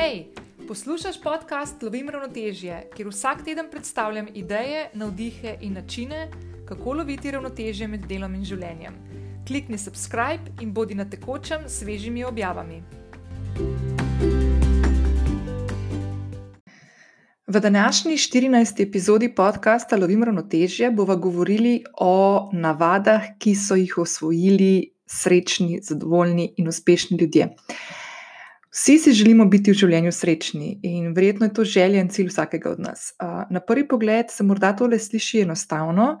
Hej, poslušaj podcast Lovim ravnotežje, kjer vsak teden predstavljam ideje, navdihe in načine, kako loviti ravnotežje med delom in življenjem. Klikni subscribe in bodi na tekočem s svežimi objavami. V današnji 14. epizodi podcasta Lovim ravnotežje bomo govorili o navadah, ki so jih osvojili srečni, zadovoljni in uspešni ljudje. Vsi si želimo biti v življenju srečni in verjetno je to želja in cilj vsakega od nas. Na prvi pogled se morda tole sliši enostavno,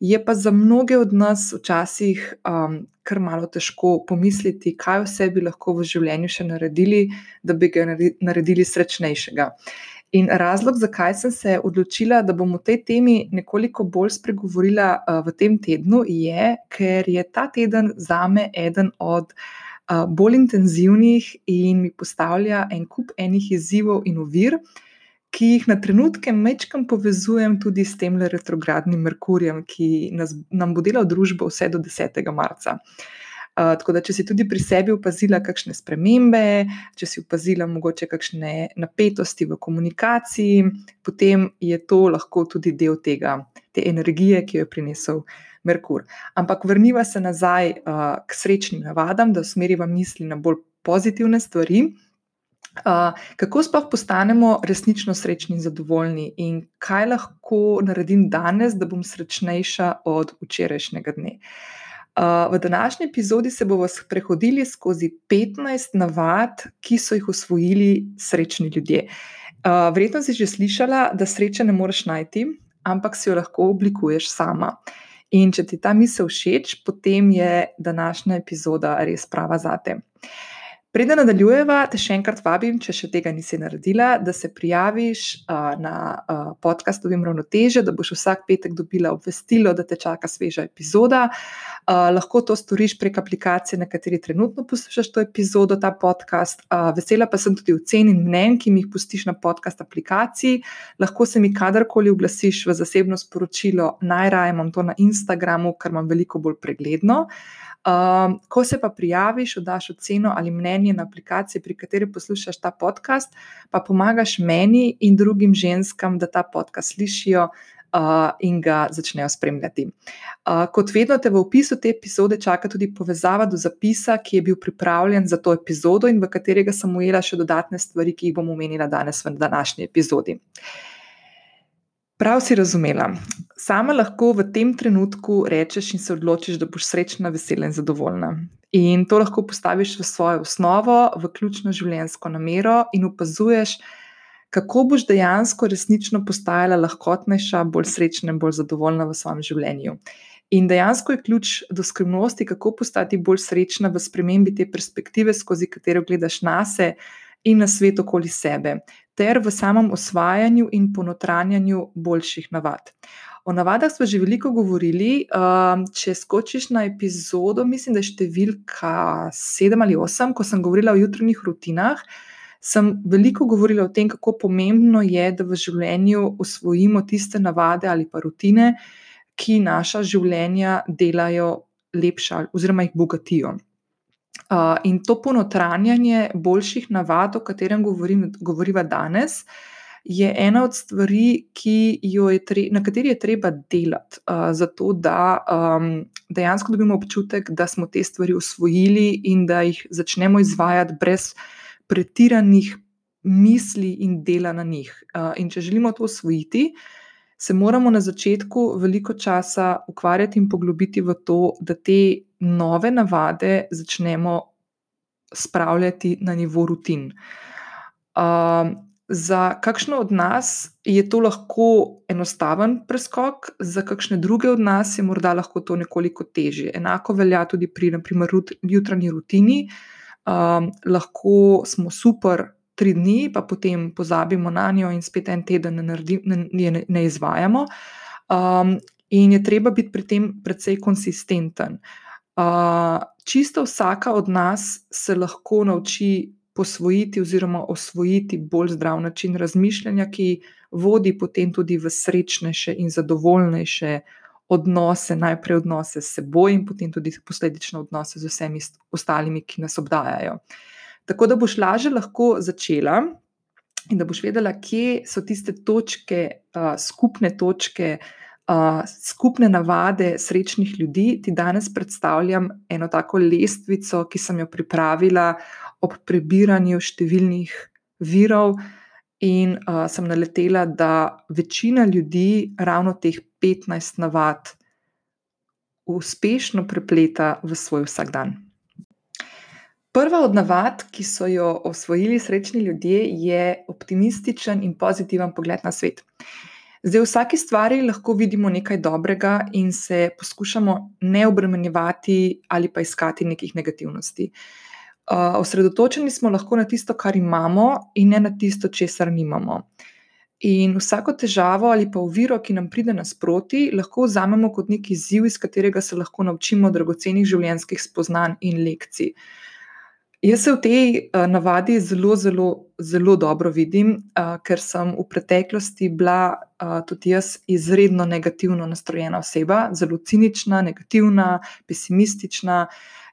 je pa za mnoge od nas včasih um, kar malo težko pomisliti, kaj vse bi lahko v življenju še naredili, da bi ga naredili srečnejšega. In razlog, zakaj sem se odločila, da bom o tej temi nekoliko bolj spregovorila uh, v tem tednu, je, ker je ta teden zame eden od bolj intenzivnih in mi postavlja en kup enih izzivov in ovir, ki jih na trenutke mečkam povezujem tudi s tem retrogradnim Merkurjem, ki nas, nam bo delal družbo vse do 10. marca. Uh, tako da, če si tudi pri sebi opazila kakšne spremembe, če si opazila mogoče kakšne napetosti v komunikaciji, potem je to lahko tudi del tega, te energije, ki jo je prinesel Merkur. Ampak vrniva se nazaj uh, k srečnim navadam, da usmeriva misli na bolj pozitivne stvari. Uh, kako sploh postanemo resnično srečni in zadovoljni, in kaj lahko naredim danes, da bom srečnejša od včerajšnjega dne. Uh, v današnji epizodi se bomo prehodili skozi 15 navad, ki so jih usvojili srečni ljudje. Uh, verjetno si že slišala, da sreče ne moreš najti, ampak si jo lahko oblikuješ sama. In če ti ta misel všeč, potem je današnja epizoda res prava za te. Preden nadaljujeva, te še enkrat vabim, če še tega nisi naredila, da se prijaviš uh, na uh, podcast Ovim ravnoteže, da boš vsak petek dobila obvestilo, da te čaka sveža epizoda. Uh, lahko to storiš prek aplikacije, na kateri trenutno poslušaš to epizodo, ta podcast. Uh, vesela pa sem tudi ocen in mnen, ki mi jih pustiš na podcast aplikaciji. Lahko se mi kadarkoli oglasiš v zasebno sporočilo, najraje imam to na Instagramu, ker imam veliko bolj pregledno. Um, ko se pa prijaviš, daš oceno ali mnenje na aplikaciji, pri kateri poslušaš ta podcast, pa pomagaš meni in drugim ženskam, da ta podcast slišijo uh, in ga začnejo spremljati. Uh, kot vedno, te v opisu te epizode čaka tudi povezava do zapisa, ki je bil pripravljen za to epizodo in v katerega sem ujela še dodatne stvari, ki jih bom omenila danes v današnji epizodi. Prav si razumela. Sama lahko v tem trenutku rečeš in se odločiš, da boš srečna, vesela in zadovoljna. In to lahko postaviš v svojo osnovo, v ključno življenjsko namero in opazuješ, kako boš dejansko resnično postajala lahkotnejša, bolj srečna in bolj zadovoljna v svojem življenju. In dejansko je ključ do skrivnosti, kako postati bolj srečna v spremembi te perspektive, skozi katero gledaš na sebe in na svet okoli sebe, ter v samem osvajanju in ponotranjanju boljših navad. O navadah smo že veliko govorili. Um, če skočiš na epizodo, mislim, da je številka sedem ali osem, ko sem govorila o jutranjih rutinah, sem veliko govorila o tem, kako pomembno je, da v življenju usvojimo tiste navade ali pa rutine, ki naša življenja delajo lepša oziroma jih bogatijo. Uh, in to ponotranjanje boljših navad, o katerem govorim, govoriva danes, je ena od stvari, tre, na kateri je treba delati, uh, zato da um, dejansko dobimo občutek, da smo te stvari usvojili in da jih začnemo izvajati brez pretiranih misli in dela na njih. Uh, in če želimo to usvojiti, se moramo na začetku veliko časa ukvarjati in poglobiti v to, da te nove navade začnemo spravljati na nivo rutin. Uh, za kakšno od nas je to lahko enostaven preskok, za kakšne druge od nas je morda lahko to nekoliko težje. Enako velja tudi pri naprimer, jutranji rutini. Um, lahko smo super tri dni, pa potem pozabimo na njo in spet en teden ne, naredi, ne, ne, ne izvajamo. Um, in je treba biti pri tem precej konsistenten. Uh, čisto vsaka od nas se lahko nauči posvojiti oziroma osvojiti bolj zdrav način razmišljanja, ki vodi potem tudi v srečnejše in zadovoljnejše odnose, najprej odnose s seboj in potem tudi posledično odnose z vsemi ostalimi, ki nas obdajajo. Tako da boš lažje lahko začela in da boš vedela, kje so tiste točke, uh, skupne točke, uh, skupne navade srečnih ljudi. Ti danes predstavljam eno tako lestvico, ki sem jo pripravila ob prebiranju številnih virov. In uh, sem naletela, da večina ljudi ravno teh 15 navad uspešno prepleta v svoj vsakdan. Prva od navad, ki so jo osvojili srečni ljudje, je optimističen in pozitiven pogled na svet. Zdaj, v vsaki stvari lahko vidimo nekaj dobrega in se poskušamo ne obremenjevati ali pa iskati nekih negativnosti. Osredotočeni smo lahko na tisto, kar imamo, in ne na tisto, česar nimamo. In vsako težavo ali pa oviro, ki nam pride nasproti, lahko vzamemo kot neki izziv, iz katerega se lahko naučimo dragocenih življenjskih spoznanj in lekcij. Jaz se v tej uh, navadi zelo, zelo, zelo dobro vidim, uh, ker sem v preteklosti bila uh, tudi jaz izredno negativno nastrojena oseba, zelo cinična, negativna, pesimistična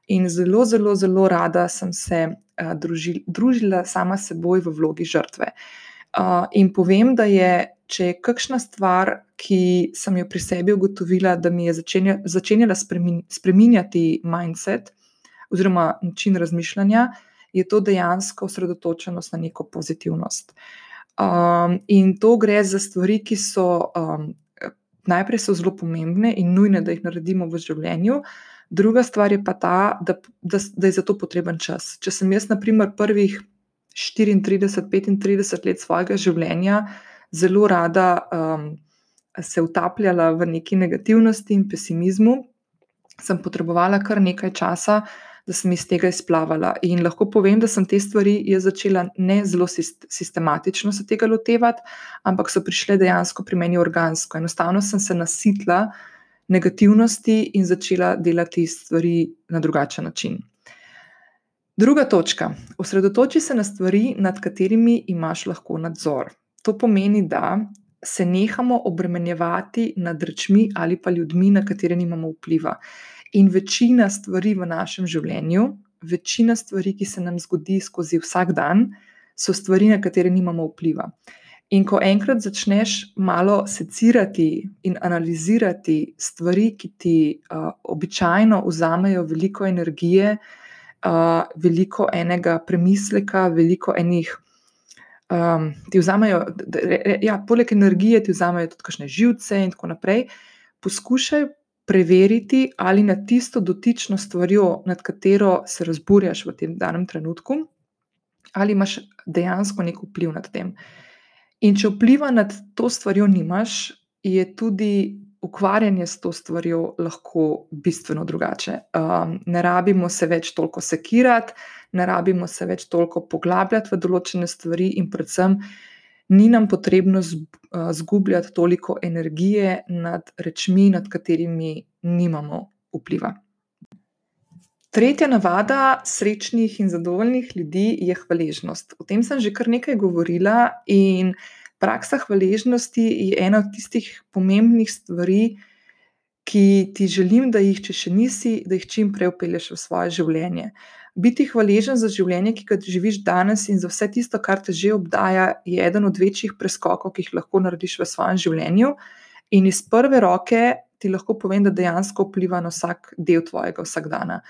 in zelo, zelo, zelo rada sem se uh, družil, družila sama s seboj v vlogi žrtve. In povem, da je, če je kakšna stvar, ki sem jo pri sebi ugotovila, da mi je začenja, začenjala spremin, spreminjati mindset oziroma način razmišljanja, je to dejansko osredotočenost na neko pozitivnost. Um, in to gre za stvari, ki so um, najprej so zelo pomembne in nujne, da jih naredimo v življenju. Druga stvar je pa ta, da, da, da je za to potreben čas. Če sem jaz, na primer, prvih 34-35 let svojega življenja zelo rada um, se utapljala v neki negativnosti in pesimizmu, sem potrebovala kar nekaj časa, da sem iz tega izplavala. In lahko povem, da sem te stvari začela ne zelo sistematično se tega lotevati, ampak so prišle dejansko pri meni organsko. Enostavno sem se nasitila negativnosti in začela delati stvari na drugačen način. Druga točka. Osredotoči se na stvari, nad katerimi imaš lahko nadzor. To pomeni, da se nehamo obremenjevati nad rečmi ali pa ljudmi, na katere nimamo vpliva. In večina stvari v našem življenju, večina stvari, ki se nam zgodi skozi vsak dan, so stvari, na katere nimamo vpliva. In ko enkrat začneš malo secirati in analizirati stvari, ki ti uh, običajno vzamejo veliko energije, uh, veliko enega premisleka, veliko enih. Um, ti vzamejo, ja, poleg energije, ti vzamejo tudi kakšne živce, in tako naprej. Poskušaj preveriti, ali na tisto dotično stvarjo, nad katero se razburjaš v tem danem trenutku, ali imaš dejansko nek vpliv nad tem. In če vpliva nad to stvarjo nimaš, je tudi ukvarjanje s to stvarjo lahko bistveno drugače. Um, ne rabimo se več toliko sekirati, ne rabimo se več toliko poglabljati v določene stvari, in predvsem ni nam potrebno zgubljati toliko energije nad rečmi, nad katerimi nimamo vpliva. Tretja navada srečnih in zadovoljnih ljudi je hvaležnost. O tem sem že kar nekaj govorila in praksa hvaležnosti je ena od tistih pomembnih stvari, ki ti želim, da jih, če še nisi, da jih čim prej upelješ v svoje življenje. Biti hvaležen za življenje, ki ga živiš danes, in za vse tisto, kar te že obdaja, je eden od večjih preskokov, ki jih lahko narediš v svojem življenju. In iz prve roke ti lahko povem, da dejansko vpliva na vsak del tvojega vsakdana.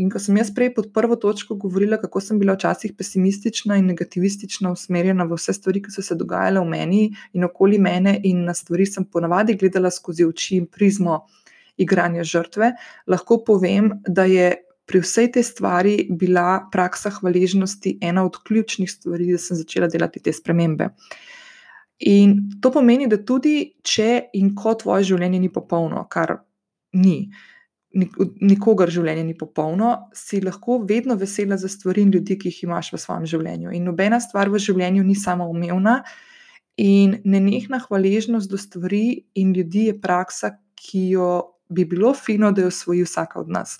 In ko sem jaz prej pod prvo točko govorila, kako sem bila včasih pesimistična in negativistična, usmerjena v vse stvari, ki so se dogajale v meni in okoli mene, in na stvari sem ponavadi gledala skozi oči in prizmo igranja žrtve, lahko povem, da je pri vsej tej stvari bila praksa hvaležnosti ena od ključnih stvari, da sem začela delati te spremembe. In to pomeni, da tudi če in ko tvoje življenje ni popolno, kar ni nikogar življenje ni popolno, si lahko vedno vesela za stvari in ljudi, ki jih imaš v svojem življenju. In nobena stvar v življenju ni samo umevna, in nenehna hvaležnost do stvari in ljudi je praksa, ki jo bi bilo fino, da jo osvoji vsaka od nas.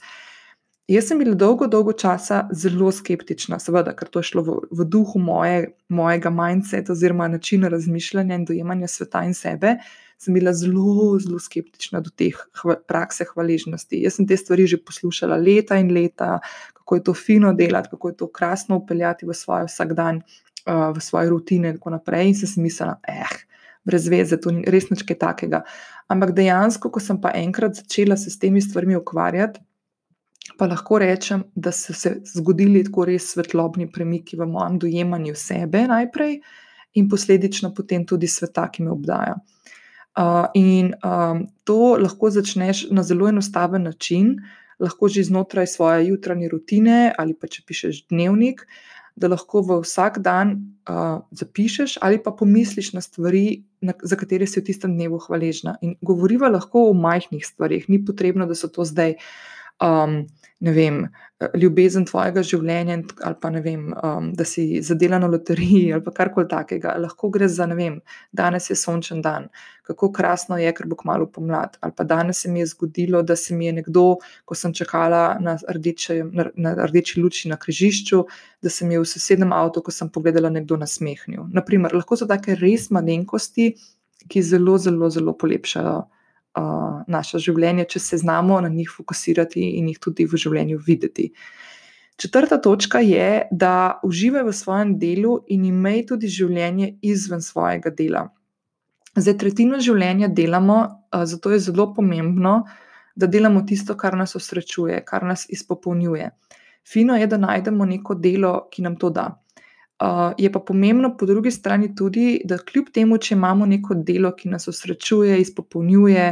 Jaz sem bila dolgo, dolgo časa zelo skeptična, seveda, ker to je šlo v, v duhu moje, mojega mindseta oziroma načina razmišljanja in dojemanja sveta in sebe sem bila zelo, zelo skeptična do teh hva, prakse hvaležnosti. Jaz sem te stvari že poslušala leta in leta, kako je to fino delati, kako je to krasno upeljati v svoj vsakdan, uh, v svoje rutine in tako naprej. In sem si mislila, eh, brez veze, to ni res nič takega. Ampak dejansko, ko sem pa enkrat začela se s temi stvarmi ukvarjati, pa lahko rečem, da so se zgodili tako res svetlobni premiki v mojem dojemanju sebe najprej in posledično potem tudi sveta, ki me obdaja. Uh, in um, to lahko začneš na zelo enostaven način, lahko že znotraj svoje jutranje rutine, ali pa če pišeš dnevnik, da lahko v vsak dan uh, zapišeš ali pa pomisliš na stvari, na, za katere si v tistem dnevu hvaležna. In govoriva lahko o majhnih stvarih, ni potrebno, da so to zdaj. Um, ne vem, ljubezen tvojega življenja, ali pa ne vem, um, da si zadela na loteriji ali karkoli takega. Lahko gre za, ne vem, danes je sončen dan, kako krasno je, ker bo kmalo pomlad. Ali pa danes se mi je zgodilo, da se mi je nekdo, ko sem čakala na, rdeče, na, na rdeči luči na križišču, da se mi je v sosednjem avtu, ko sem pogledala, nekdo nasmehnil. Naprimer, lahko so take res malenkosti, ki zelo, zelo, zelo polepšajo uh, naša življenja, če se znamo na njih fokusirati in jih tudi v življenju videti. Četrta točka je, da uživaj v svojem delu in imej tudi življenje izven svojega dela. Zdaj, tretjino življenja delamo, zato je zelo pomembno, da delamo tisto, kar nas osrečuje, kar nas izpopolnjuje. Fino je, da najdemo neko delo, ki nam to da. Uh, je pa pomembno po drugi strani tudi, da kljub temu, če imamo neko delo, ki nas osrečuje, izpopolnjuje,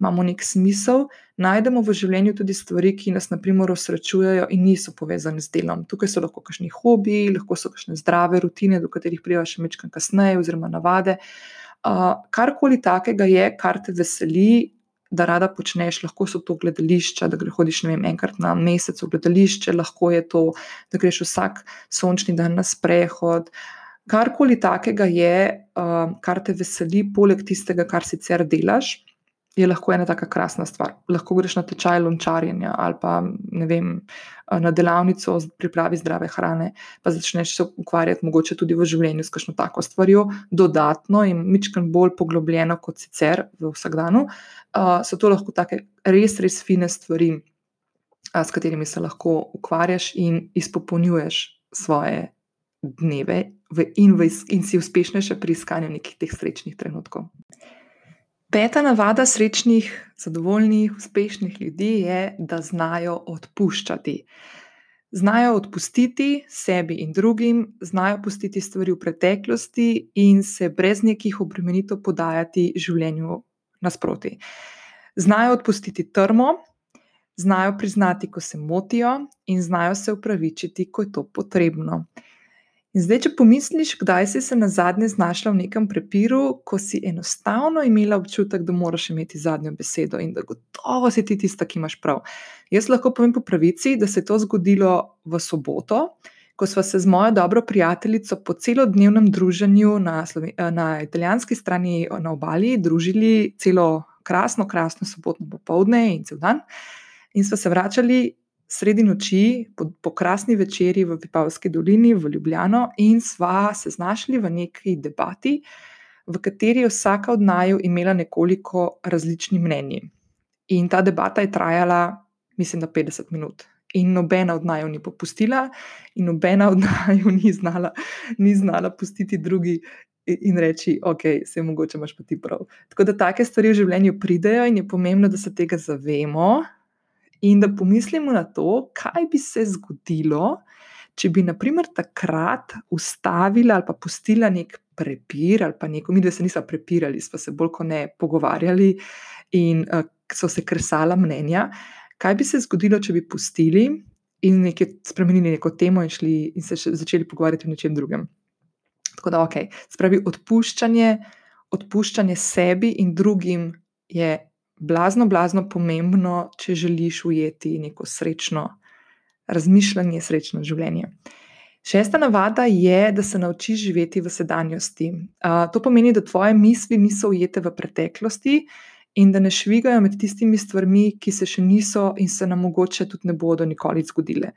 imamo nek smisel, najdemo v življenju tudi stvari, ki nas, na primer, osrečujejo in niso povezane z delom. Tukaj so lahko kakšni hobiji, lahko so kakšne zdrave rutine, do katerih prijeva še mečkam kasneje, oziroma navade. Uh, karkoli takega je, kar te veseli, da rada počneš, lahko so to gledališča, da greš hodiš vem, enkrat na mesec v gledališče, lahko je to, da greš vsak sončni dan na sprehod. Karkoli takega je, uh, kar te veseli, poleg tistega, kar sicer delaš, je lahko ena tako krasna stvar. Lahko greš na tečaj lončarjenja ali pa vem, na delavnico o pripravi zdrave hrane, pa začneš se ukvarjati mogoče tudi v življenju s kakšno tako stvarjo, dodatno in mičkam bolj poglobljeno kot sicer v vsakdanu. Uh, so to lahko take res, res fine stvari, uh, s katerimi se lahko ukvarjaš in izpopolnjuješ svoje dneve v, in, v, in si uspešnejša pri iskanju nekih teh srečnih trenutkov. Peta navada srečnih, zadovoljnih, uspešnih ljudi je, da znajo odpuščati. Znajo odpustiti sebi in drugim, znajo pustiti stvari v preteklosti in se brez nekih obremenitev podajati življenju nasproti. Znajo odpustiti trmo, znajo priznati, ko se motijo, in znajo se upravičiti, ko je to potrebno. In zdaj, če pomisliš, kdaj si se na zadnje znašla v nekem prepiru, ko si enostavno imela občutek, da moraš imeti zadnjo besedo in da gotovo si ti tista, ki imaš prav. Jaz lahko povem po pravici, da se je to zgodilo v soboto, ko smo se z mojo dobro prijateljico po celodnevnem druženju na, na italijanski strani na obali družili celo krasno, krasno sobotno popovdne in cel dan. In smo se vračali sredi noči, po, po krasni večerji v Vipavski dolini v Ljubljano, in sva se znašli v neki debati, v kateri je vsaka od naju imela nekoliko različni mnenji. In ta debata je trajala, mislim, da 50 minut. In nobena od naju ni popustila, in nobena od naju ni znala, ni znala pustiti drugi. In reči, ok, se mogoče imaš pa ti prav. Tako da take stvari v življenju pridejo, in je pomembno, da se tega zavemo, in da pomislimo na to, kaj bi se zgodilo, če bi, naprimer, takrat ustavila ali pa pustila nek prepir, ali pa neko, mi dve se nismo prepirali, smo se bolj kot ne pogovarjali in uh, so se kresala mnenja. Kaj bi se zgodilo, če bi pustili in nekaj spremenili neko temo in, šli, in se začeli pogovarjati o nečem drugem? Tako da, ok, spravi odpuščanje, odpuščanje sebi in drugim je blazno, blazno pomembno, če želiš ujeti neko srečno razmišljanje, srečno življenje. Šesta navada je, da se naučiš živeti v sedanjosti. Uh, to pomeni, da tvoje misli niso ujete v preteklosti in da ne švigajo med tistimi stvarmi, ki se še niso in se nam mogoče tudi ne bodo nikoli zgodile.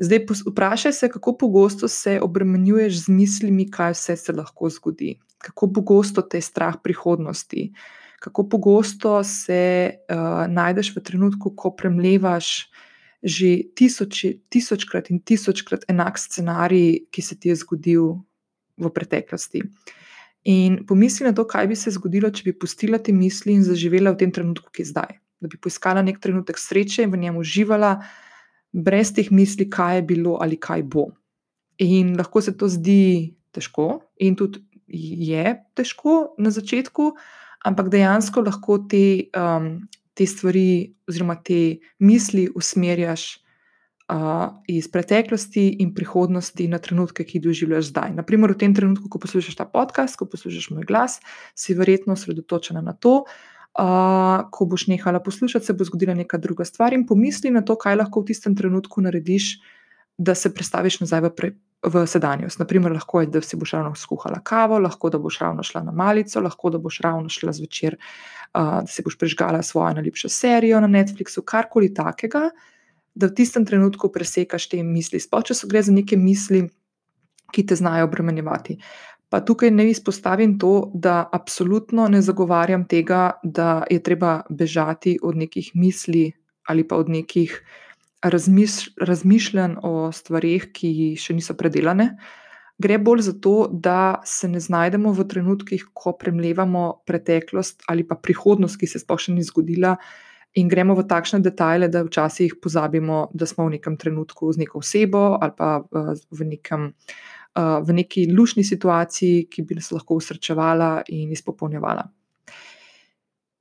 Zdaj, vprašaj se, kako pogosto se obremenjuješ z mislimi, kaj vse se lahko zgodi, kako pogosto te je strah prihodnosti, kako pogosto se uh, najdeš v trenutku, ko premlevaš že tisoči, tisočkrat in tisočkrat enak scenarij, ki se ti je zgodil v preteklosti. In pomisli na to, kaj bi se zgodilo, če bi pustila te misli in zaživela v tem trenutku, ki je zdaj. Da bi poiskala nek trenutek sreče in v njem uživala, brez teh misli, kaj je bilo ali kaj bo. In lahko se to zdi težko, in tudi je težko na začetku, ampak dejansko lahko te um, te stvari, oziroma te misli, usmerjaš uh, iz preteklosti in prihodnosti na trenutke, ki jih doživljaš zdaj. Naprimer, v tem trenutku, ko poslušaš ta podcast, ko poslušaš moj glas, si verjetno osredotočena na to. Uh, ko boš nehala poslušati, se bo zgodila neka druga stvar, in pomisli na to, kaj lahko v tistem trenutku narediš, da se prestaviš nazaj v, pre, v sedanjost. Naprimer, lahko je, da si boš ravno skuhala kavo, lahko da boš ravno šla na malico, lahko da boš ravno šla zvečer uh, da si boš prežgala svojo najljubšo serijo na Netflixu, karkoli takega, da v tistem trenutku presekaš te misli. Sploh, če so gre za neke misli, ki te znajo obremenjevati. Pa tukaj ne izpostavim to, da absolutno ne zagovarjam tega, da je treba bežati od nekih misli ali pa od nekih razmišljanj o stvarih, ki še niso predelane. Gre bolj za to, da se ne znajdemo v trenutkih, ko premljevamo preteklost ali pa prihodnost, ki se sploh še ni zgodila, in gremo v takšne detajle, da včasih pozabimo, da smo v nekem trenutku z neko osebo ali pa eh, v, nekem, eh, v neki lušni situaciji, ki bi nas lahko usrečevala in izpopolnjevala.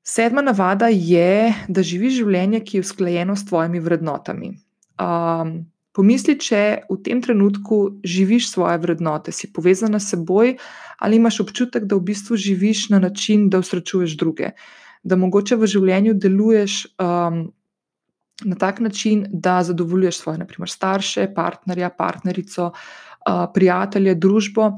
Sedma navada je, da živiš življenje, ki je usklajeno s tvojimi vrednotami. Um, Pomisli, če v tem trenutku živiš svoje vrednote, si povezana s seboj ali imaš občutek, da v bistvu živiš na način, da usrečuješ druge, da mogoče v življenju deluješ um, na tak način, da zadovoljuješ svoje, naprimer, starše, partnerja, partnerico, uh, prijatelje, družbo,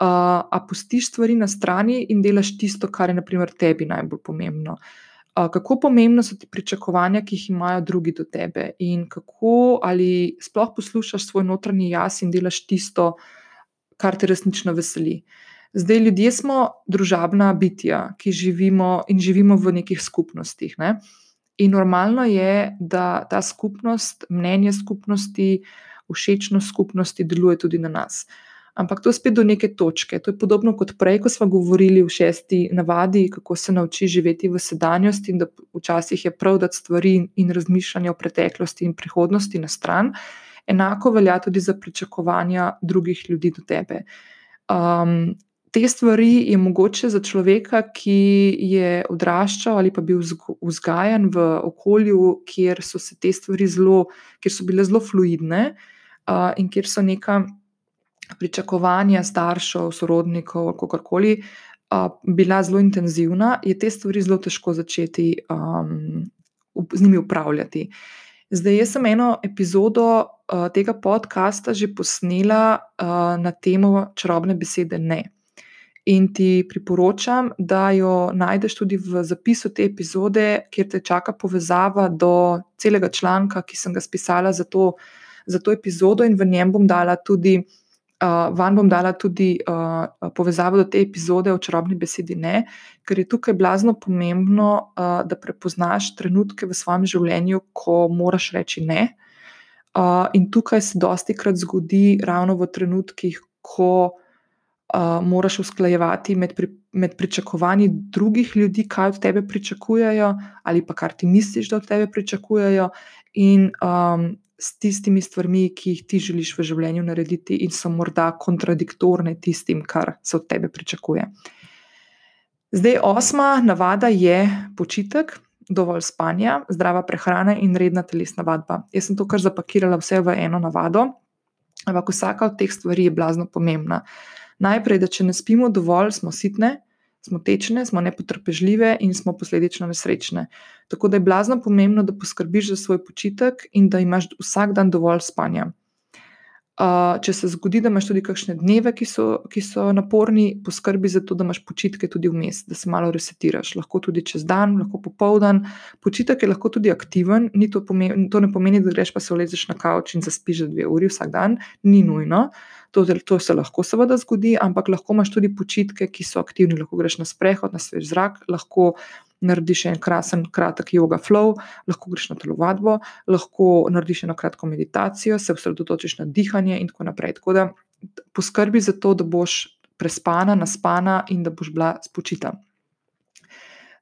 uh, a pustiš stvari na strani in delaš tisto, kar je, naprimer, tebi najbolj pomembno. Uh, kako pomembna so ti pričakovanja, ki jih imajo drugi do tebe, in kako ali sploh poslušaš svoj notranji jaz in delaš tisto, kar te resnično veseli. Zdaj, ljudje smo družabna bitja, ki živimo in živimo v nekih skupnostih. Ne? In normalno je, da ta skupnost, mnenje skupnosti, všečnost skupnosti deluje tudi na nas. Uh, Ampak to spet do neke točke. To je podobno kot prej, ko smo govorili v šesti navadi, kako se nauči živeti v sedanjosti, in da včasih je prav dati stvari in razmišljanje o preteklosti in prihodnosti na stran. Enako velja tudi za pričakovanja drugih ljudi do tebe. Um, te stvari je mogoče za človeka, ki je odraščal ali pa bil vzgajan v okolju, kjer so se te stvari zelo, kjer so bile zelo fluidne uh, in kjer so neka pričakovanja staršev, sorodnikov, kako koli, bila zelo intenzivna, je te stvari zelo težko začeti um, z njimi upravljati. Zdaj, jaz sem eno epizodo uh, tega podcasta že posnela uh, na temo čarobne besede ne. In ti priporočam, da jo najdeš tudi v zapisu te epizode, kjer te čaka povezava do celega članka, ki sem ga spisala za to, za to epizodo, in v njem bom dala tudi uh, Uh, van bom dala tudi uh, povezavo do te epizode o čarobni besedi ne, ker je tukaj blazno pomembno, uh, da prepoznaš trenutke v svojem življenju, ko moraš reči ne. Uh, in tukaj se dosti krat zgodi ravno v trenutkih, ko uh, moraš usklajevati med, pri, med pričakovanji drugih ljudi, kaj od tebe pričakujejo, ali pa kar ti misliš, da od tebe pričakujejo, in um, s tistimi stvarmi, ki jih ti želiš v življenju narediti, in so morda kontradiktorne tistim, kar se od tebe pričakuje. Zdaj, osma navada je počitek, dovolj spanja, zdrava prehrana in redna telesna vadba. Jaz sem to kar zapakirala vse v eno navado, ampak vsaka od teh stvari je blazno pomembna. Najprej, da če ne spimo dovolj, smo sitne, smo tečne, smo nepotrpežljive in smo posledično nesrečne. Tako da je blazno pomembno, da poskrbiš za svoj počitek in da imaš vsak dan dovolj spanja. Uh, če se zgodi, da imaš tudi kakšne dneve, ki so, ki so naporni, poskrbi za to, da imaš počitke tudi vmes, da se malo resetiraš. Lahko tudi čez dan, lahko popoldan. Počitek je lahko tudi aktiven, to, pomeni, to ne pomeni, da greš pa se ulezeš na kavč in zaspiš za dve uri vsak dan, ni nujno. To, to se lahko seveda zgodi, ampak lahko imaš tudi počitke, ki so aktivni. Lahko greš na sprehod, na svež zrak, lahko narediš en krasen, kratek yoga flow, lahko greš na telovadbo, lahko narediš eno kratko meditacijo, se osredotočiš na dihanje in tako naprej. Tako da poskrbi za to, da boš prespana, naspana in da boš bila spočita.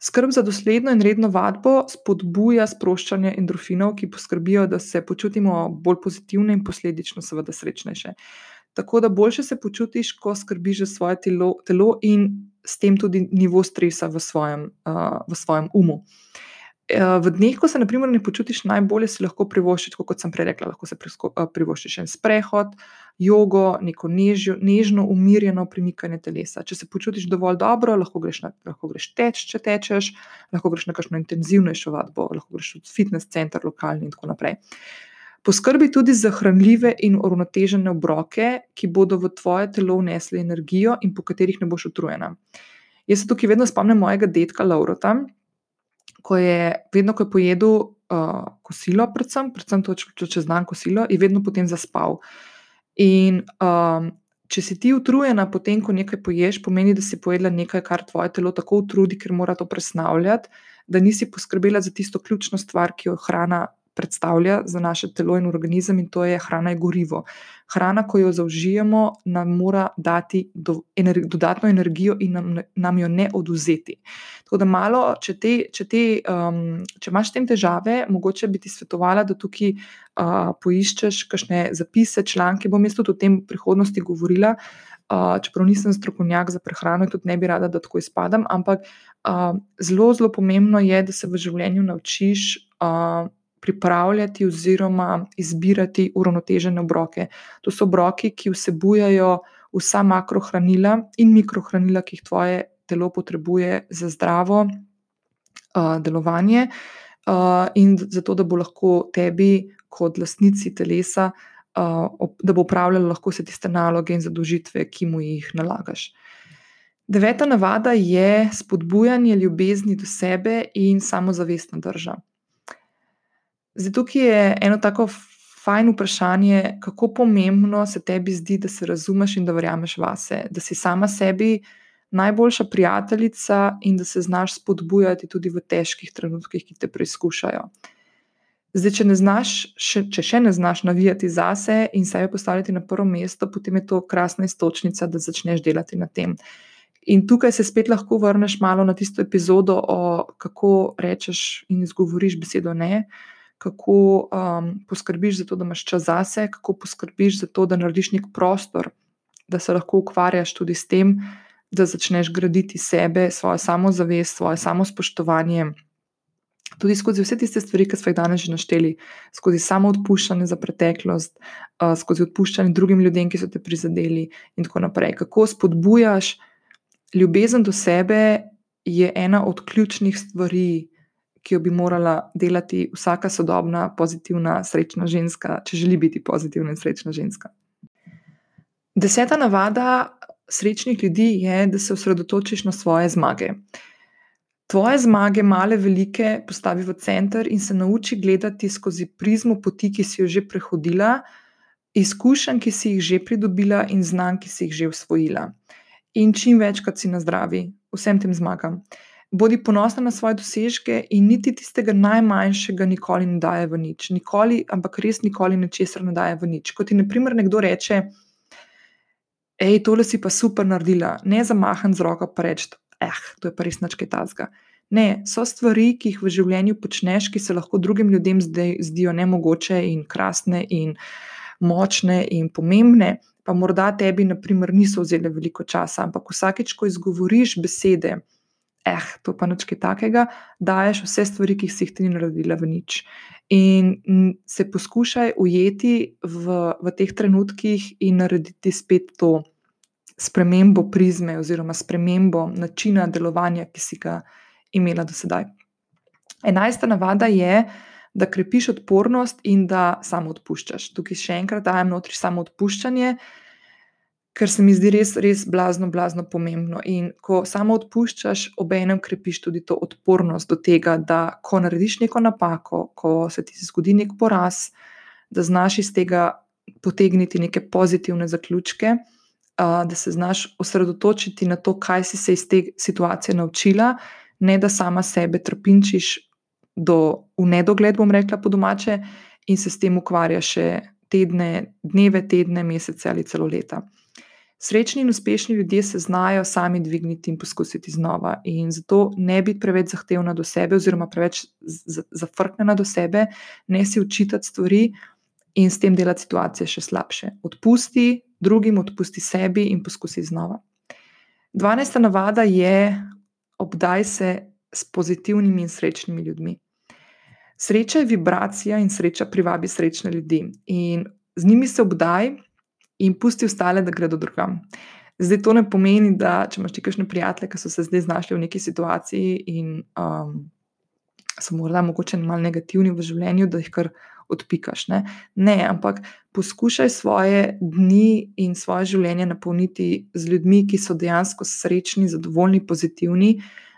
Skrb za dosledno in redno vadbo spodbuja sproščanje endorfinov, ki poskrbijo, da se počutimo bolj pozitivne in posledično, seveda, srečnejše. Tako da boljše se počutiš, ko skrbiš za svoje telo, telo in s tem tudi nivo stresa v svojem, uh, v svojem umu. V dneh, ko se naprimer, ne počutiš najbolje, si lahko privoščiš, kot sem prej rekla, lahko se privoščiš en sprehod, jogo, neko nežjo, nežno, umirjeno premikanje telesa. Če se počutiš dovolj dobro, lahko greš, na, lahko greš teč, če tečeš, lahko greš na kakšno intenzivnejšo vadbo, lahko greš v fitness center, lokalni in tako naprej. Poskrbi tudi za hranljive in uravnotežene obroke, ki bodo v tvoje telo vnesli energijo in po katerih ne boš utrujena. Jaz se tukaj vedno spomnim mojega dedka Laurota, ko je vedno, ko je pojedel uh, kosilo, predvsem, predvsem to, če čez dan kosilo, je vedno potem zaspal. In um, če si ti utrujena, potem, ko nekaj poješ, pomeni, da si pojedla nekaj, kar tvoje telo tako utrudi, ker mora to presnavljati, da nisi poskrbela za tisto ključno stvar, ki jo hrana predstavlja za naše telo in organizem, in to je hrana, je gorivo. Hrana, ko jo zaužijemo, nam mora dati do, ener, dodatno energijo in nam, nam jo ne oduzeti. Tako da, malo, če, te, če, te, um, če imaš s tem težave, mogoče bi ti svetovala, da tukaj uh, poiščeš kakšne zapise, članke. Bom jaz tudi o tem v prihodnosti govorila. Uh, čeprav nisem strokovnjak za prehrano, tudi ne bi rada, da tako izpadam, ampak uh, zelo, zelo pomembno je, da se v življenju naučiš uh, pripravljati oziroma izbirati uravnotežene obroke. To so obroki, ki vsebujajo vsa makrohranila in mikrohranila, ki jih tvoje telo potrebuje za zdravo uh, delovanje, uh, in zato, da bo lahko tebi, kot lastnici telesa, uh, da bo upravljalo lahko vse tiste naloge in zadožitve, ki mu jih nalagaš. Deveta navada je spodbujanje ljubezni do sebe in samozavestna drža. Zdaj, tukaj je eno tako fajn vprašanje, kako pomembno se tebi zdi, da se razumeš in da verjameš vase, da si sama sebi najboljša prijateljica in da se znaš spodbujati tudi v težkih trenutkih, ki te preizkušajo. Zdaj, če, znaš, še, če še ne znaš navijati zase in sebe postaviti na prvo mesto, potem je to krasna istočnica, da začneš delati na tem. In tukaj se spet lahko vrneš malo na tisto epizodo, o kako rečeš in izgovoriš besedo ne, uh, kako um, poskrbiš za to, da imaš čas zase, kako poskrbiš za to, da narediš nek prostor, da se lahko ukvarjaš tudi s tem, da začneš graditi sebe, svojo samozavest, svoje samospoštovanje. Tudi skozi vse tiste stvari, ki smo jih danes že našteli, skozi samo odpuščanje za preteklost, uh, skozi odpuščanje drugim ljudem, ki so te prizadeli, in tako naprej. Kako spodbujaš ljubezen do sebe, je ena od ključnih stvari, ki jo bi morala delati vsaka sodobna, pozitivna, srečna ženska, če želi biti pozitivna in srečna ženska. Deseta navada srečnih ljudi je, da se osredotočiš na svoje zmage. Tvoje zmage, male, velike, postavi v center in se nauči gledati skozi prizmo poti, ki si jo že prehodila, izkušenj, ki si jih že pridobila, in znanj, ki si jih že usvojila. In čim večkrat si na zdravi, vsem tem zmagam bodi ponosna na svoje dosežke in niti tistega najmanjšega nikoli ne daje v nič. Nikoli, ampak res nikoli nečesar ne daje v nič. Kot ti, na primer, nekdo reče: Hej, tole si pa super naredila, ne zamahan z roko pa reči: Eh, to je pa res načke tazga. Ne, so stvari, ki jih v življenju počneš, ki se lahko drugim ljudem zdijo nemogoče in krasne in močne in pomembne. Pa morda tebi, na primer, niso vzele veliko časa, ampak vsakeč, ko izgovoriš besede, eh, to pa nič takega, daješ vse stvari, ki si jih ti naredila v nič. In se poskušaj ujeti v, v teh trenutkih in narediti spet to spremembo prizme oziroma spremembo načina delovanja, ki si ga imela do sedaj. Enajsta navada je, da krepiš odpornost in da samo odpuščaš. Tukaj še enkrat dajem notri samo odpuščanje ker se mi zdi res, res blazno, blazno pomembno. In ko samo odpuščaš, obenem krepiš tudi to odpornost do tega, da ko narediš neko napako, ko se ti zgodi nek poraz, da znaš iz tega potegniti neke pozitivne zaključke, da se znaš osredotočiti na to, kaj si se iz te situacije naučila, ne da sama sebe trpinčiš do v nedogled, bom rekla po domače, in se s tem ukvarja še tedne, dneve, tedne, mesece ali celo leta. Srečni in uspešni ljudje se znajo sami dvigniti in poskusiti znova. In zato ne biti preveč zahtevna do sebe, oziroma preveč zafrknjena do sebe, ne si učitati stvari in s tem delati situacije še slabše. Odpusti drugim, odpusti sebi in poskusi znova. 12. navada je, obdaj se s pozitivnimi in srečnimi ljudmi. Sreča je vibracija in sreča privabi srečne ljudi. In z njimi se obdaj in pusti ostale, da gredo drugam. Zdaj to ne pomeni, da če imaš ti kakšne prijatelje, ki so se zdaj znašli v neki situaciji in um, so morda mogoče malo negativni v življenju, da jih kar odpikaš. Ne? ne, ampak poskušaj svoje dni in svoje življenje napolniti z ljudmi, ki so dejansko srečni, zadovoljni, pozitivni,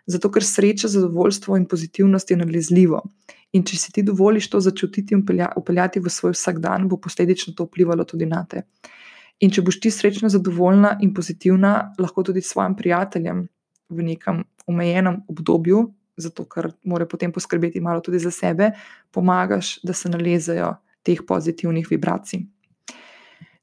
zato ker sreča, zadovoljstvo in pozitivnost je nalezljivo. In če si ti dovoliš to začutiti in upeljati v svoj vsakdan, bo posledično to vplivalo tudi na te. In če boš ti srečna, zadovoljna in pozitivna, lahko tudi svojim prijateljem v nekem omejenem obdobju, zato ker morajo potem poskrbeti malo tudi za sebe, pomagaš, da se nalezejo teh pozitivnih vibracij.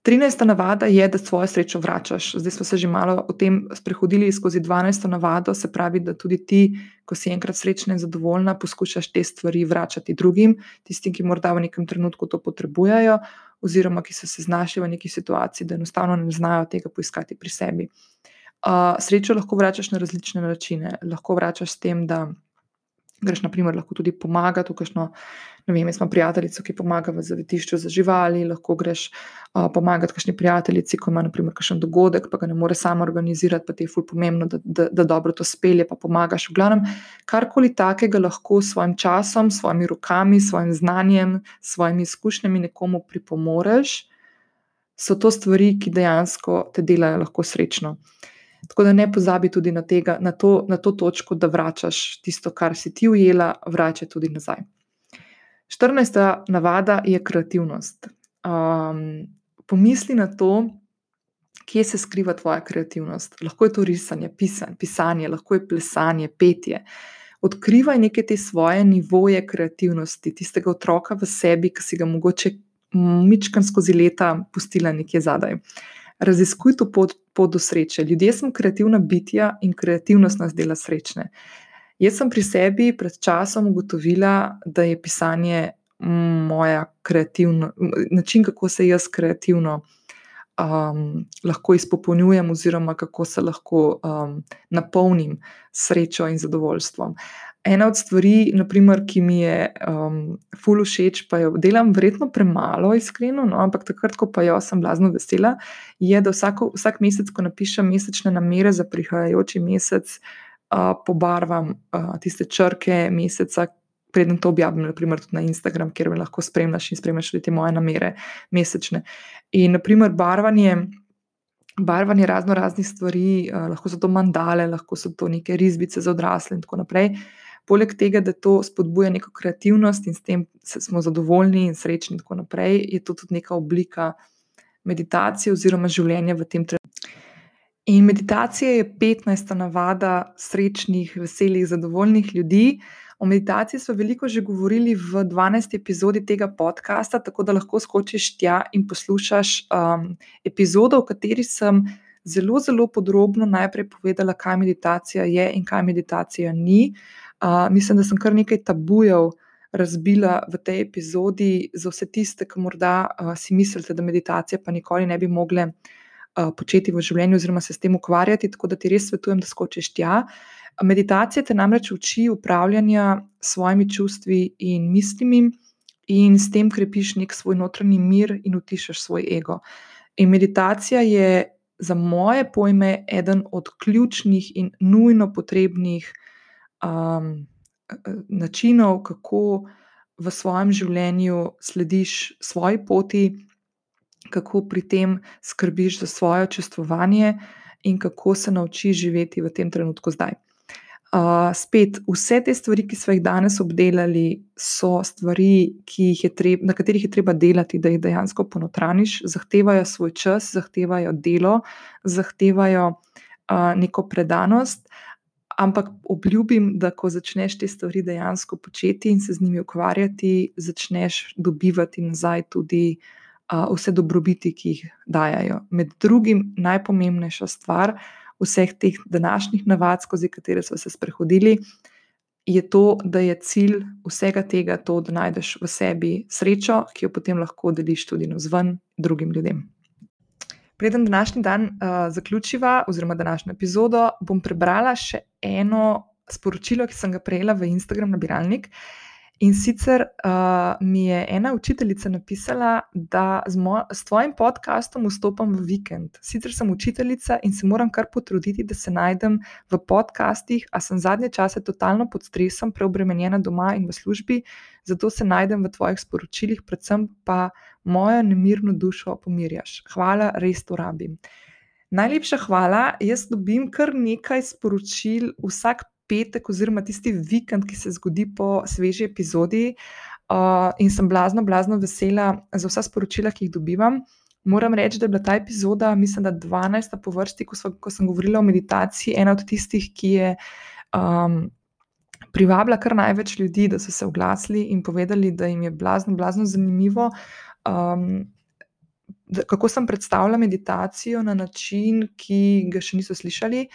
13. navada je, da svojo srečo vračaš. Zdaj smo se že malo o tem sprehodili skozi 12. navado, se pravi, da tudi ti, ko si enkrat srečna in zadovoljna, poskušaš te stvari vračati drugim, tistim, ki morda v nekem trenutku to potrebujejo, oziroma ki so se znašli v neki situaciji, da enostavno ne znajo tega poiskati pri sebi. Uh, srečo lahko vračaš na različne načine. Lahko vračaš s tem, da greš, na primer, lahko tudi pomagati kakšno. Ne vem, jaz imam prijateljico, ki pomaga v zavetišču za živali, lahko greš uh, pomagati kakšni prijateljici, ko ima naprimer kakšen dogodek, pa ga ne more sama organizirati, pa ti je ful pomembno, da, da, da dobro to spelje, pa pomagaš. V glavnem, karkoli takega lahko s svojim časom, s svojimi rokami, s svojim znanjem, s svojimi izkušnjami nekomu pripomoreš, so to stvari, ki dejansko te delajo lahko srečno. Tako da ne pozabi tudi na, tega, na, to, na to točko, da vračaš tisto, kar si ti ujela, vračaj tudi nazaj. 14. navada je kreativnost. Um, pomisli na to, kje se skriva tvoja kreativnost. Lahko je to risanje, pisanje, pisanje lahko je plesanje, petje. Odkrivaj neke te svoje nivoje kreativnosti, tistega otroka v sebi, ki si ga mogoče mičkan skozi leta pustila nekje zadaj. Raziskuj to pot, pot do sreče. Ljudje smo kreativna bitja in kreativnost nas dela srečne. Jaz sem pri sebi pred časom ugotovila, da je pisanje moja kreativna, način, kako se jaz kreativno um, lahko izpopolnjujem, oziroma kako se lahko um, napolnim srečo in zadovoljstvom. Ena od stvari, naprimer, ki mi je um, ful všeč, pa jo delam verjetno premalo, iskreno, no, ampak takrat, ko pa jo sem blazno vesela, je, da vsako, vsak mesec, ko napišem mesečne namere za prihajajoči mesec, uh, pobarvam uh, tiste črke meseca, preden to objavim, naprimer tudi na Instagram, kjer me lahko spremljaš in spremljaš tudi moje namere mesečne. In naprimer barvanje. Barvanje razno raznih stvari, uh, lahko so to mandale, lahko so to neke risbice za odrasle, in tako naprej. Poleg tega, da to spodbuja neko kreativnost in s tem smo zadovoljni in srečni, in tako naprej, je to tudi neka oblika meditacije oziroma življenja v tem trenutku. In meditacija je 15. navada srečnih, veselih, zadovoljnih ljudi. O meditaciji smo veliko že govorili v 12. epizodi tega podcasta, tako da lahko skočiš tja in poslušaš um, epizodo, v kateri sem zelo, zelo podrobno najprej povedala, kaj meditacija je in kaj meditacija ni. Uh, mislim, da sem kar nekaj tabujev razbila v tej epizodi za vse tiste, ki morda uh, si mislite, da meditacije pa nikoli ne bi mogle uh, početi v življenju oziroma se s tem ukvarjati, tako da ti res svetujem, da skočiš tja. Meditacija te namreč uči upravljanja s svojimi čustvi in mislimi, in s tem krepiš nek svoj notranji mir in utišaš svoj ego. In meditacija je za moje pojme eden od ključnih in nujno potrebnih um, načinov, kako v svojem življenju slediš svoji poti, kako pri tem skrbiš za svoje čustvovanje in kako se naučiš živeti v tem trenutku zdaj. Uh, spet, vse te stvari, ki smo jih danes obdelali, so stvari, treb, na katerih je treba delati, da jih dejansko ponotraniš, zahtevajo svoj čas, zahtevajo delo, zahtevajo uh, neko predanost, ampak obljubim, da ko začneš te stvari dejansko početi in se z njimi ukvarjati, začneš dobivati nazaj tudi uh, vse dobrobiti, ki jih dajajo. Med drugim, najpomembnejša stvar vseh teh današnjih navad, skozi katere smo se sprehodili, je to, da je cilj vsega tega to, da najdeš v sebi srečo, ki jo potem lahko deliš tudi na zven drugim ljudem. Preden današnji dan uh, zaključiva, oziroma današnjo epizodo, bom prebrala še eno sporočilo, ki sem ga prejela v Instagram nabiralnik. In sicer uh, mi je ena učiteljica napisala, da z, z tvojim podkastom vstopam v vikend. Sicer sem učiteljica in se moram kar potruditi, da se najdem v podkastih, a sem zadnje čase totalno pod stresom, preobremenjena doma in v službi, zato se najdem v tvojih sporočilih, predvsem pa mojo nemirno dušo pomirjaš. Hvala, res to rabim. Najlepša hvala. Jaz dobim kar nekaj sporočil vsak petek, oziroma tisti vikend, ki se zgodi po sveži epizodi, uh, in sem blazno, blazno vesela za vsa sporočila, ki jih dobivam. Moram reči, da je bila ta epizoda, mislim, da 12. po vrsti, ko, so, ko sem govorila o meditaciji, ena od tistih, ki je um, privabila kar največ ljudi, da so se oglasili in povedali, da jim je blazno, blazno zanimivo. Um, Kako sem predstavljala meditacijo na način, ki ga še niso slišali,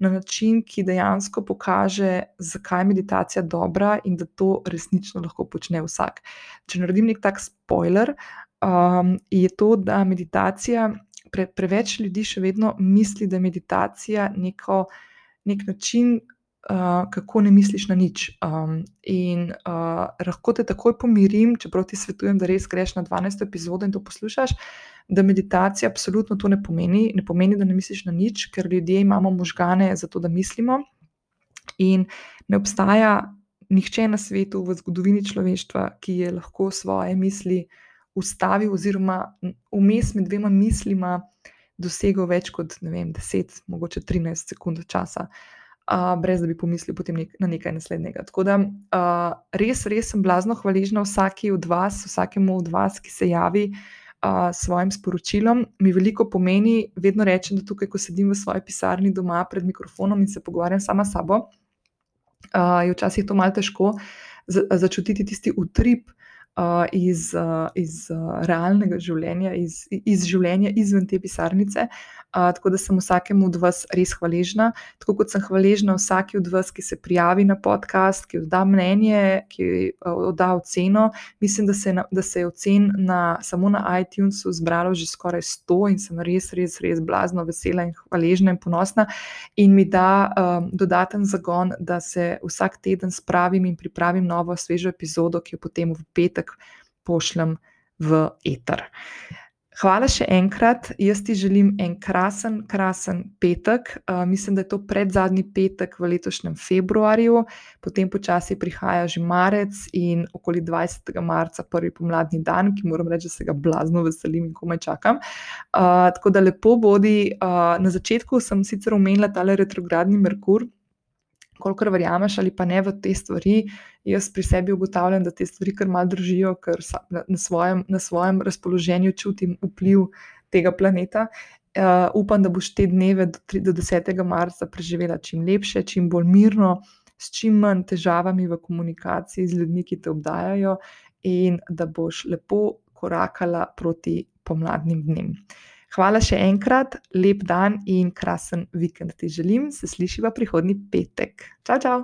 na način, ki dejansko pokaže, zakaj je meditacija dobra in da to resnično lahko počne vsak. Če naredim nek tak spoiler, um, je to, da meditacija, pre, preveč ljudi še vedno misli, da je meditacija neko, nek način. Uh, kako ne misliš na nič. Um, in uh, lahko te takoj pomirim, čeprav ti svetujem, da res greš na 12. epizodo in to poslušaš, da meditacija absolutno to ne pomeni. Ne pomeni, da ne misliš na nič, ker ljudje imamo možgane za to, da mislimo. In ne obstaja nihče na svetu v zgodovini človeštva, ki je lahko svoje misli ustavil, oziroma vmes med dvema mislima dosegel več kot vem, 10, mogoče 13 sekund časa. Uh, brez da bi pomislil nek, na nekaj naslednjega. Tako da uh, res, res sem blazno hvaležna vsaki od vas, vsakemu od vas, ki se javi uh, s svojim sporočilom, mi veliko pomeni. Vedno rečem, da tukaj, ko sedim v svoji pisarni doma pred mikrofonom in se pogovarjam sama s sabo, uh, je včasih to malo težko začutiti tisti utrip uh, iz, uh, iz uh, realnega življenja, iz, iz življenja izven te pisarnice. Uh, tako da sem vsakemu od vas res hvaležna, tako kot sem hvaležna vsaki od vas, ki se prijavi na podcast, ki odda mnenje, ki odda oceno. Mislim, da se, na, da se je ocen na, samo na iTunesu zbralo že skoraj 100 in sem res, res, res blazno vesela in hvaležna in ponosna. In mi da um, dodaten zagon, da se vsak teden spravim in pripravim novo, svežo epizodo, ki jo potem v petek pošljem v eter. Hvala še enkrat. Jaz ti želim en krasen, krasen petek. Uh, mislim, da je to predzadnji petek v letošnjem februarju, potem počasi prihaja že marec in okoli 20. marca, prvi pomladni dan, ki moram reči, da se ga blazno veselim in komaj čakam. Uh, tako da lepo bodi. Uh, na začetku sem sicer omenila tale retrogradni Merkur kolikor verjameš ali pa ne v te stvari, jaz pri sebi ugotavljam, da te stvari kar malo držijo, ker na svojem, na svojem razpoloženju čutim vpliv tega planeta. Uh, upam, da boš te dneve do, do 10. marca preživela čim lepše, čim bolj mirno, s čim manj težavami v komunikaciji z ljudmi, ki te obdajajo, in da boš lepo korakala proti pomladnim dnem. Hvala še enkrat, lep dan in krasen vikend ti želim, se slišiva prihodnji petek. Čau, čau!